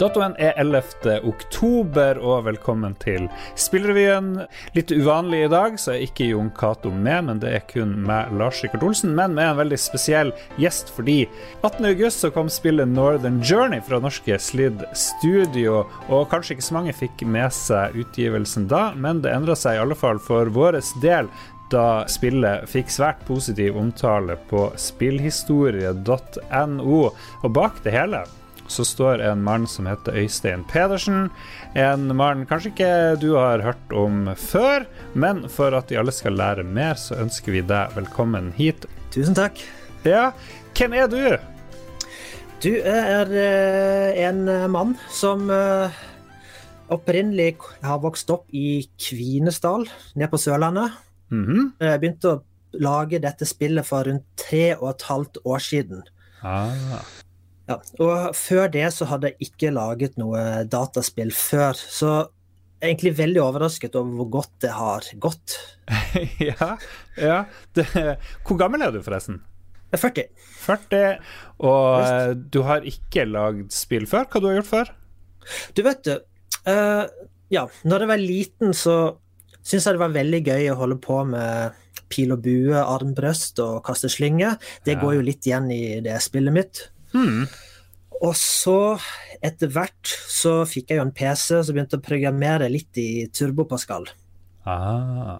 Datoen er 11. oktober, og velkommen til Spillrevyen. Litt uvanlig i dag, så er ikke Jon Cato med, men det er kun meg, Lars Rikard Olsen. Men med en veldig spesiell gjest, fordi 18. august så kom spillet Northern Journey fra norske Slid Studio. Og kanskje ikke så mange fikk med seg utgivelsen da, men det endra seg i alle fall for vår del da spillet fikk svært positiv omtale på spillhistorie.no. Og bak det hele så står en mann som heter Øystein Pedersen. En mann kanskje ikke du har hørt om før, men for at vi alle skal lære mer, så ønsker vi deg velkommen hit. Tusen takk. Ja, hvem er du? Du er uh, en mann som uh, opprinnelig har vokst opp i Kvinesdal, nede på Sørlandet. Mm -hmm. Jeg begynte å lage dette spillet for rundt tre og et halvt år siden. Ah. Ja, og før det så hadde jeg ikke laget noe dataspill før, så jeg er egentlig veldig overrasket over hvor godt det har gått. ja, ja. Det, hvor gammel er du, forresten? Jeg er 40. 40, Og Just. du har ikke lagd spill før? Hva du har gjort før? Du vet du, uh, ja, når jeg var liten, så syntes jeg det var veldig gøy å holde på med pil og bue, armbrøst og kaste slynge. Det ja. går jo litt igjen i det spillet mitt. Hmm. Og så, etter hvert, så fikk jeg jo en PC, så begynte jeg å programmere litt i Turbo Pascal. Ah.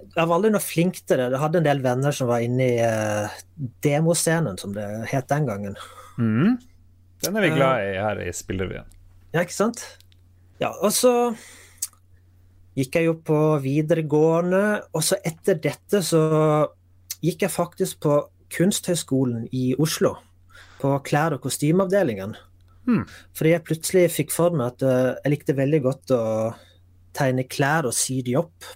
Jeg var aldri noe flink til det. Jeg hadde en del venner som var inne i uh, demoscenen, som det het den gangen. Mm. Den er vi glad i her i Spillerevyen. Ja, ikke sant? Ja, og så gikk jeg jo på videregående, og så etter dette så gikk jeg faktisk på Kunsthøgskolen i Oslo på klær- og kostymeavdelingen. Hmm. Fordi jeg plutselig fikk for meg at uh, jeg likte veldig godt å tegne klær og sy de opp.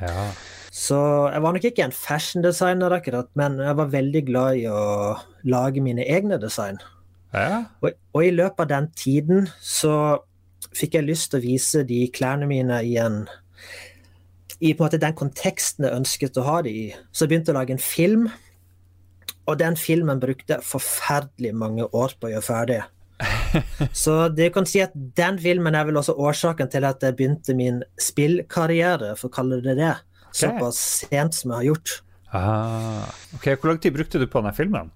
Ja. Så jeg var nok ikke en fashion designer, akkurat, men jeg var veldig glad i å lage mine egne design. Ja. Og, og, i løpet av den tiden så fikk jeg lyst til å vise de klærne mine i en i på en måte den konteksten jeg ønsket å ha det i. Så jeg begynte å lage en film og den filmen brukte forferdelig mange år på å gjøre ferdig. Så det kan si at den filmen er vel også årsaken til at jeg begynte min spillkarriere, for å kalle det det. Okay. Såpass sent som jeg har gjort. Ah, ok, Hvor lang tid brukte du på denne filmen?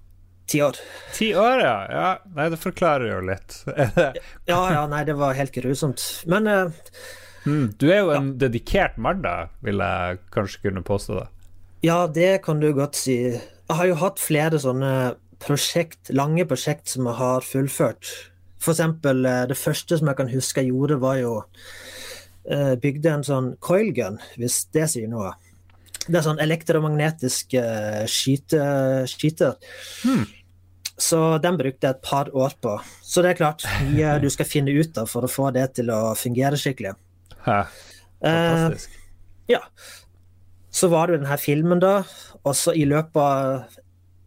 Ti år. Ti år, ja. ja. Nei, det forklarer jo litt. ja, ja, nei, det var helt grusomt. Men uh, mm, Du er jo en ja. dedikert mann, da, vil jeg kanskje kunne påstå. det. Ja, det kan du godt si. Jeg har jo hatt flere sånne prosjekt, lange prosjekt som jeg har fullført. For eksempel eh, det første som jeg kan huske jeg gjorde, var jo uh, Bygde en sånn coilgun, hvis det sier noe. Det er sånn elektromagnetisk uh, skyte, skyter. Hmm. Så den brukte jeg et par år på. Så det er klart, mye du skal finne ut av for å få det til å fungere skikkelig. Hæ. Fantastisk. Eh, ja. Så var det jo denne filmen, da. Og så i løpet av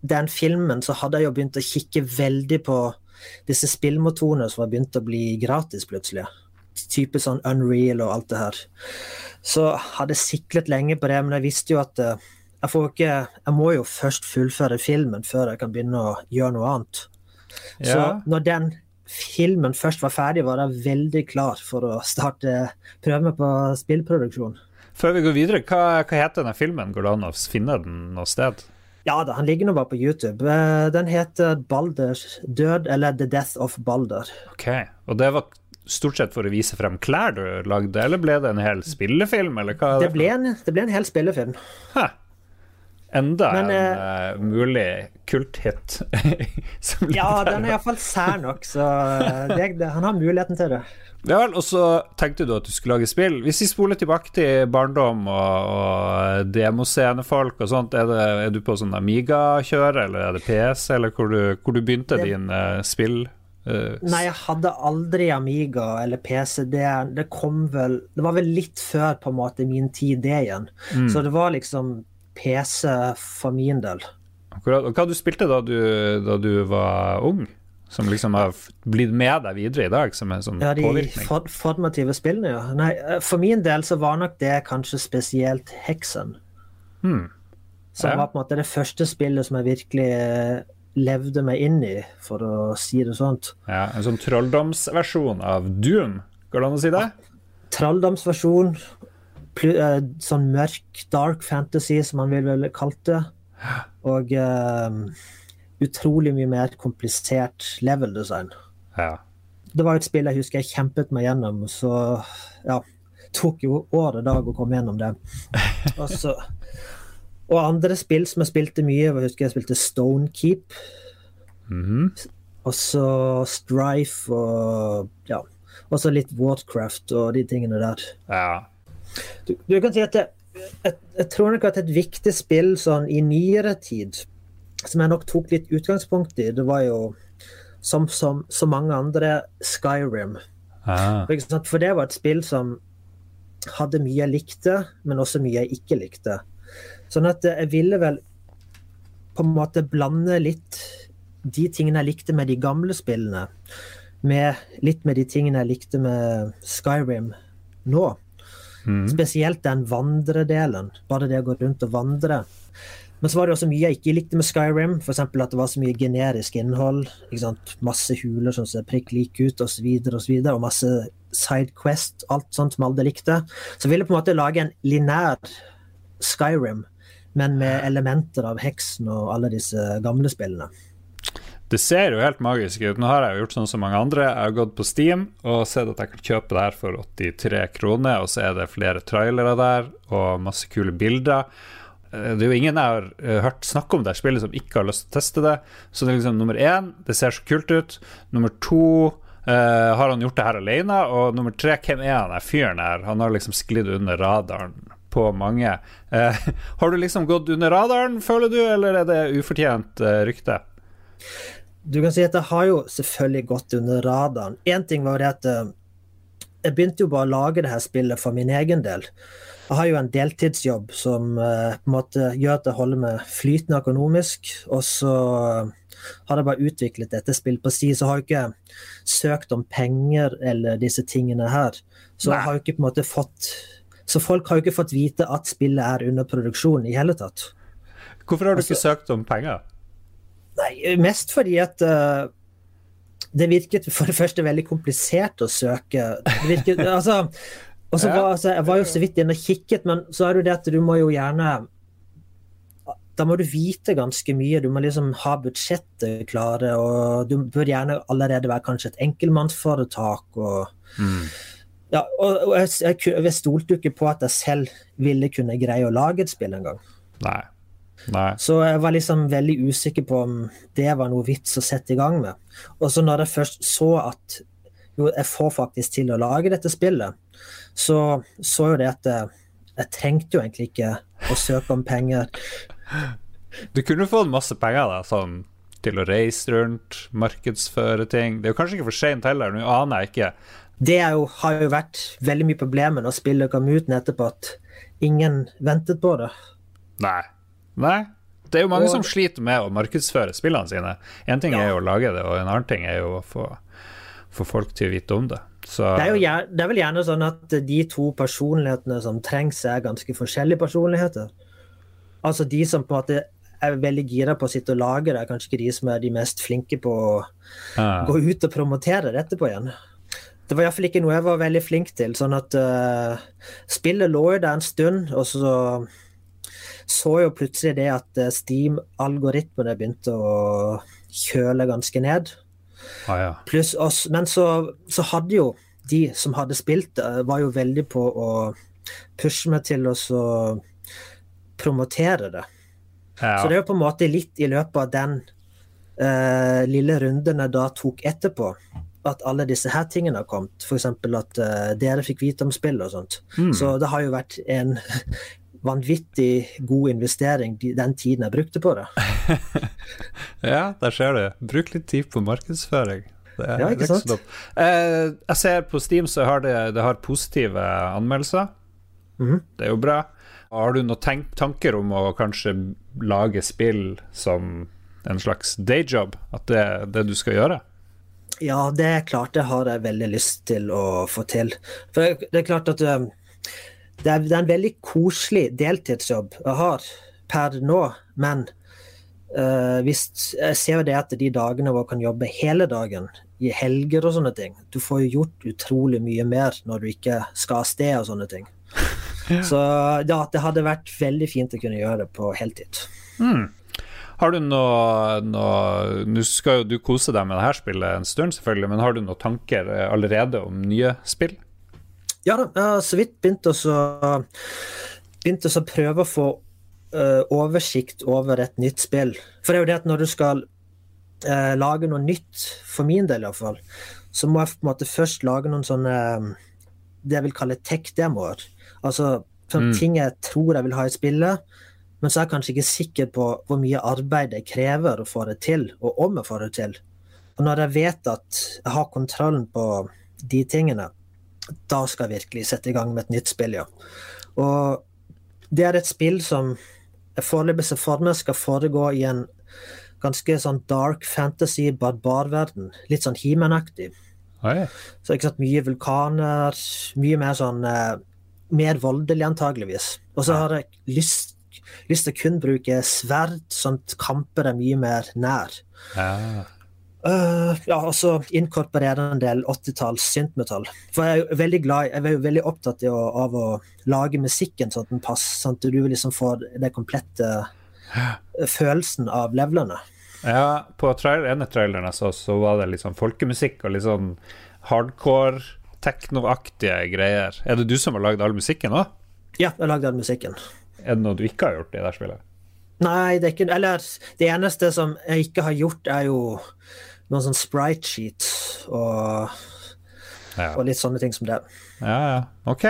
den filmen så hadde jeg jo begynt å kikke veldig på disse spillmotorene som har begynt å bli gratis plutselig. Type sånn Unreal og alt det her. Så hadde jeg siklet lenge på det, men jeg visste jo at eh, jeg får ikke Jeg må jo først fullføre filmen før jeg kan begynne å gjøre noe annet. Ja. Så når den filmen først var ferdig, var jeg veldig klar for å starte prøve meg på spillproduksjon. Før vi går videre, hva, hva heter denne filmen? Går det an å finne den noe sted? Ja da, han ligger nå bare på YouTube. Eh, den heter Balders død, eller The Death of Balder. Ok, Og det var stort sett for å vise frem klær du lagde, eller ble det en hel spillefilm? Eller hva det, ble en, det ble en hel spillefilm. Hæ. Enda Men, en uh, mulig kulthit. ja, den er iallfall sær nok, så det, det, han har muligheten til det. Ja vel, og så tenkte du at du skulle lage spill. Hvis vi spoler tilbake til barndom og, og demoscenefolk og sånt, er, det, er, du på sånn Amiga-kjør, eller er det PC, eller hvor du, hvor du begynte det, din uh, spill? Uh, Nei, jeg hadde aldri Amiga eller PC. Det, det, kom vel Det var vel litt før på en måte min tid, det igjen. Mm. Så det var liksom PC for min del. Akkurat. Og hva du spilte da du, da du var ung? Som liksom har blitt med deg videre i dag, som en sånn ja, de påvirkning? For, formative spillene, ja. Nei, eh, for min del så var nok det kanskje spesielt Hexen. Hmm. Som ja. var på en måte det første spillet som jeg virkelig eh, levde meg inn i, for å si det sånt. Ja, En sånn trolldomsversjon av Doom, går det an å si det? Trolldomsversjon. Eh, sånn mørk, dark fantasy, som man vil vel kalt det. Og uh, utrolig mye mer komplisert level design. Ja. Det var et spill jeg husker jeg kjempet meg gjennom, så ja. Tok jo år og dag å komme gjennom det. Og, så, og andre spill som jeg spilte mye, jeg husker jeg spilte Stonekeep. Mm -hmm. Og så Strife og ja. Og så litt Warcraft og de tingene der. Ja. Du, du kan si at jeg, jeg, jeg, tror nok at et viktig spill sånn i nyere tid, som jeg nok tok litt utgangspunkt i, det var jo som, som så mange andre Skyrim. Ah. For det var et spill som hadde mye jeg likte, men også mye jeg ikke likte. Sånn at jeg ville vel på en måte blande litt de tingene jeg likte med de gamle spillene, med litt med de tingene jeg likte med Skyrim nå. Mm. Spesielt den vandredelen. Bare det å gå rundt og vandre. Men så var det også mye jeg ikke likte med Skyrim. F.eks. at det var så mye generisk innhold. Masse huler som ser prikk like ut, osv. Og, så videre, og, masse Sidequest, alt sånt som alle likte. Så ville jeg på en måte lage en linær Skyrim, men med elementer av heksen og alle disse gamle spillene. Det ser jo helt magisk ut. Nå har jeg jo gjort sånn som mange andre. Jeg har gått på Steam og sett at jeg kan kjøpe det her for 83 kroner, og så er det flere trailere der og masse kule bilder. Eh, det er jo ingen jeg har eh, hørt snakke om det spillet som ikke har lyst til å teste det. Så det er liksom nummer én, det ser så kult ut. Nummer to Uh, har han gjort det her alene? Og nummer tre, hvem er han der fyren her? Han har liksom sklidd under radaren på mange. Uh, har du liksom gått under radaren, føler du, eller er det ufortjent uh, rykte? Du kan si at jeg har jo selvfølgelig gått under radaren. Én ting var det at jeg begynte jo bare å lage det her spillet for min egen del. Jeg har jo en deltidsjobb som på en måte gjør at jeg holder meg flytende økonomisk. Og så har jeg bare utviklet dette spillet på si, så har jeg ikke søkt om penger eller disse tingene her. Så jeg har jo ikke på en måte fått Så folk har jo ikke fått vite at spillet er under produksjon i hele tatt. Hvorfor har du altså, ikke søkt om penger? Nei, mest fordi at uh, det virket for det første veldig komplisert å søke. Det virket, altså, og så var, altså, jeg var jo så vidt inne og kikket, men så er det jo det at du må jo gjerne da må du vite ganske mye. Du må liksom ha budsjettet klare, og du bør gjerne allerede være kanskje et enkeltmannsforetak. og mm. Ja, og, og jeg, jeg, jeg, stolte ikke på at jeg selv ville kunne greie å lage et spill engang. Nei. Nei. Så jeg var liksom veldig usikker på om det var noe vits å sette i gang med. Og så når jeg først så at jo, jeg får faktisk til å lage dette spillet, så så jo det at jeg, jeg trengte jo egentlig ikke å søke om penger. Du kunne fått masse penger da, sånn til å reise rundt, markedsføre ting. Det er jo kanskje ikke for seint heller, nå aner jeg ikke. Det jo, har jo vært veldig mye problemer når spillet kom ut etterpå, at ingen ventet på det. Nei. Nei. Det er jo mange og, som sliter med å markedsføre spillene sine. Én ting ja. er jo å lage det, og en annen ting er jo å få, få folk til å vite om det. Så... Det, er jo, det er vel gjerne sånn at de to personlighetene som trengs, er ganske forskjellige personligheter. Altså de som på en måte er veldig gira på å sitte og lage det, er kanskje ikke de som er de mest flinke på å ah. gå ut og promotere det etterpå igjen. Det var iallfall ikke noe jeg var veldig flink til. sånn at uh, Spillet lå jo der en stund, og så så jo plutselig det at uh, Steam-algoritmene begynte å kjøle ganske ned. Ah, ja. Pluss oss, men så, så, hadde jo de som hadde spilt det, var jo veldig på å pushe meg til å promotere det. Ja. Så det er jo på en måte litt i løpet av den uh, lille runden jeg da tok etterpå, at alle disse her tingene har kommet. F.eks. at uh, dere fikk vite om spill og sånt. Mm. Så det har jo vært en vanvittig god investering den tiden jeg brukte på det. ja, der ser du. Bruk litt tid på markedsføring. Det er ja, ikke sant? Eh, jeg ser på Steam så har det, det har positive anmeldelser. Mm -hmm. Det er jo bra. Har du noen tanker om å kanskje lage spill som en slags dayjob? At det er det du skal gjøre? Ja, det er klart det har jeg veldig lyst til å få til. For det er klart at um, det er, en veldig koselig deltidsjobb jeg har per nå, men Uh, hvis, jeg ser jo det at de dagene hvor jeg kan jobbe hele dagen, i helger og sånne ting Du får jo gjort utrolig mye mer når du ikke skal av sted og sånne ting. Ja. Så ja, det hadde vært veldig fint å kunne gjøre det på heltid. Mm. Har du noe, noe Nå skal jo du kose deg med det her spillet en stund, selvfølgelig, men har du noen tanker allerede om nye spill? Ja da, jeg har så vidt begynt å begynt å prøve å få uh, oversikt over et nytt spill. For det er jo det at når du skal uh, lage noe nytt, for min del iallfall, så må jeg på en måte først lage noen sånne det jeg vil kalle tech-demoer. Altså sånn mm. ting jeg tror jeg vil ha i spillet, men så er jeg kanskje ikke sikker på hvor mye arbeid det krever å få det til, og om jeg får det til. Og når jeg vet at jeg har kontrollen på de tingene, da skal jeg virkelig sette i gang med et nytt spill, ja. Og det er et spill som foreløpig ser for meg skal foregå i en ganske sånn dark fantasy barbarverden. Litt sånn He-Man-aktig. Så ikke sant, mye vulkaner, mye mer sånn eh, Mer voldelig, antageligvis. Og så har jeg lyst, lyst til å kun bruke sverd, sånn at kamper er mye mer nær. Ja. Uh, ja, og så inkorporere en del 80-talls syntmetall. For jeg er jo veldig glad jeg er jo veldig opptatt av å lage musikken sånn at den passer, sånn at du liksom får den komplette følelsen av levelene. Ja, på trail, ene traileren jeg så, så var det litt sånn folkemusikk og litt sånn hardcore, teknoaktige greier. Er det du som har lagd all musikken òg? Ja, jeg har lagd all musikken. Er det noe du ikke har gjort i det spillet? Nei, det er ikke Eller det eneste som jeg ikke har gjort, er jo noen sånn sprite sheet og, ja. og litt sånne ting som det. Ja, ja. Ok.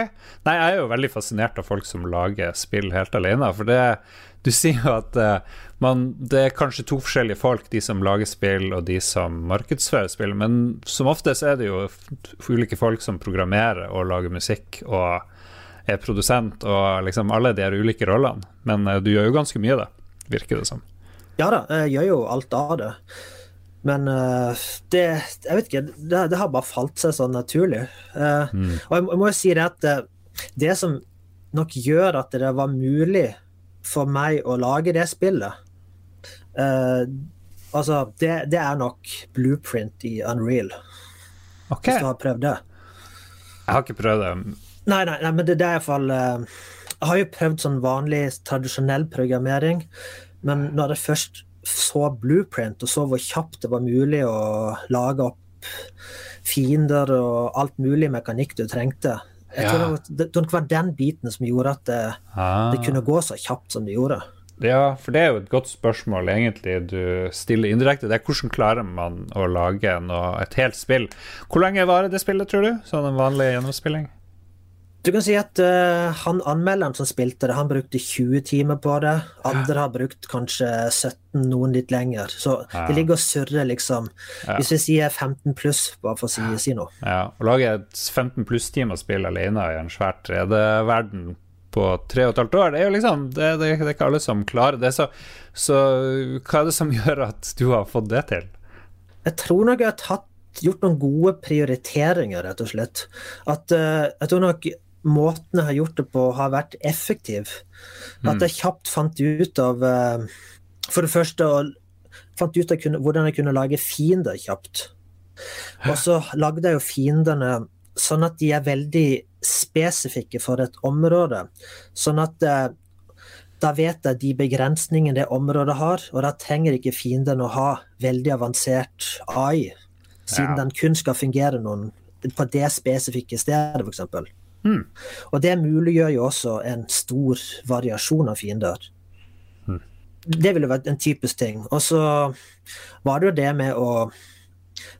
Nei, jeg er jo veldig fascinert av folk som lager spill helt alene. For det, du sier jo at uh, man, det er kanskje to forskjellige folk, de som lager spill og de som markedsfører spill. Men som oftest er det jo ulike folk som programmerer og lager musikk og er produsent og liksom alle de ulike rollene. Men uh, du gjør jo ganske mye, da, virker det som. Ja da, jeg gjør jo alt av det. Men uh, det Jeg vet ikke, det, det, har bare falt seg sånn naturlig. Uh, mm. Og jeg, jeg, må jo si det at uh, det som nok gjør at det var mulig for meg å lage det spillet Altså, det, det, er nok blueprint i Unreal. Okay. Hvis du har prøvd det. Jeg har ikke prøvd det. Nei, nei, nei men det, det er iallfall Jeg har jo prøvd sånn vanlig, tradisjonell programmering, men når det først så blueprint og så hvor kjapt det var mulig å lage opp fiender og alt mulig mekanikk du trengte. Jeg ja. tror det, det, var den biten som gjorde at det, ah. det, kunne gå så kjapt som det gjorde. Ja, for det er jo et godt spørsmål egentlig du stiller indirekte. Det er hvordan klarer man å lage noe, et helt spill. Hvor lenge varer det spillet, tror du? Sånn en vanlig gjennomspilling? Du kan si at uh, han anmelderen som spilte det, han brukte 20 timer på det. Andre har brukt kanskje 17, noen litt lenger. Så ja. det ligger og surrer, liksom. Ja. Hvis vi sier 15 pluss, bare for å si, si noe. Ja, Å lage et 15 pluss-timers spill alene i en svær 3D-verden på tre og et halvt år, det er jo liksom Det, det, det er ikke alle som klarer det. Så, så hva er det som gjør at du har fått det til? Jeg tror nok jeg har tatt gjort noen gode prioriteringer, rett og slett. At uh, jeg tror nok måten jeg har gjort det på, har vært effektiv. At jeg kjapt fant ut av eh, For det første fant ut av hvordan jeg kunne lage fiender kjapt. Og så lagde jeg jo fiendene sånn at de er veldig spesifikke for et område. Sånn at eh, da vet jeg de begrensningene det området har, og da trenger ikke fienden å ha veldig avansert AI, siden ja. den kun skal fungere noen, på det spesifikke stedet, f.eks. Mm. Og det muliggjør jo også en stor variasjon av fiender. Mm. Det ville vært en typisk ting. Og så var det jo det med å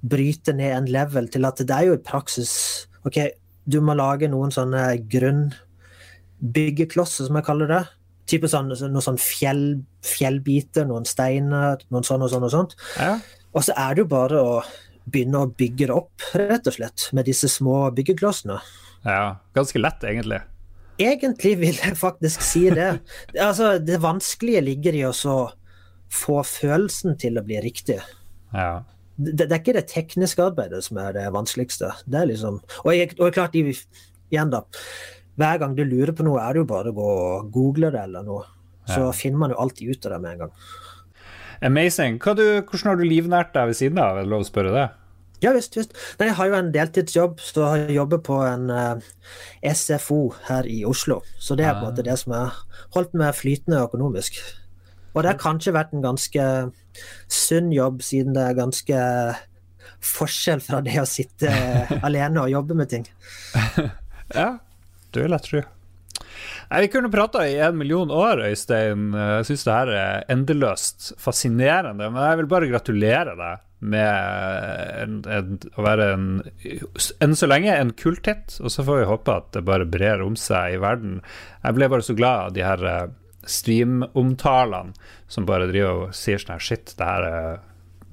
bryte ned en level til at det er jo i praksis OK, du må lage noen sånne grunnbyggeklosser, som jeg kaller det. Type sånn, noen sånn fjell, fjellbiter, noen steiner, noen sånn og sånn og sånt. Ja. Og så er det jo bare å begynne å bygge det opp, rett og slett, med disse små byggeklossene. Ja, ganske lett, egentlig. Egentlig vil jeg faktisk si det. altså, det vanskelige ligger i å få følelsen til å bli riktig. Ja. Det, det, er ikke det tekniske arbeidet som er det vanskeligste. Det er liksom, og, jeg, og klart, igjen da, hver gang du lurer på noe, er det jo bare å gå og google det eller noe. Så ja. finner man jo alltid ut av det med en gang. Amazing. Du, hvordan har du livnært deg ved siden av? Er det lov å spørre det? Ja visst. visst. Nei, jeg har jo en deltidsjobb, så jeg jobber på en uh, eh, SFO her i Oslo. Så det er på en måte ah. det som har holdt meg flytende økonomisk. Og det har kanskje vært en ganske sunn jobb, siden det er ganske forskjell fra det å sitte alene og jobbe med ting. ja, det vil jeg tro. Nei, Vi kunne prata i en million år, Øystein. Jeg syns det her er endeløst fascinerende. Men jeg vil bare gratulere deg med en, en, å være en enn så lenge en kulthit. Og så får vi håpe at det bare brer om seg i verden. Jeg ble bare så glad av de her eh, stream-omtalene som bare driver og sier sånn her Shit, det her er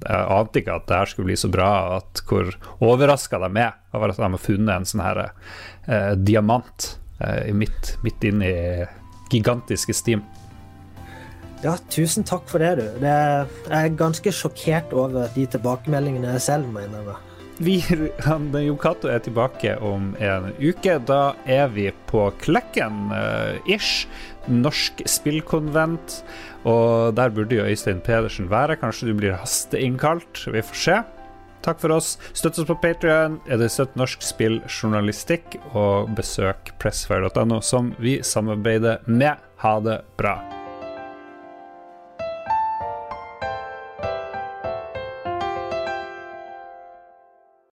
jeg ante ikke at det her skulle bli så bra, at hvor overraska de er over at de har funnet en sånn her eh, diamant eh, midt, midt inne i gigantiske Steam. Ja, tusen takk for det, du. Det er, jeg er ganske sjokkert over de tilbakemeldingene jeg selv må innrømme. Vi, han, Jon Cato er tilbake om en uke. Da er vi på Klekken, uh, ish. Norsk spillkonvent. Og der burde jo Øystein Pedersen være. Kanskje du blir hasteinnkalt. Vi får se. Takk for oss. Støtt oss på Patrion. Er det støtt norsk spilljournalistikk, og besøk pressfire.no, som vi samarbeider med. Ha det bra.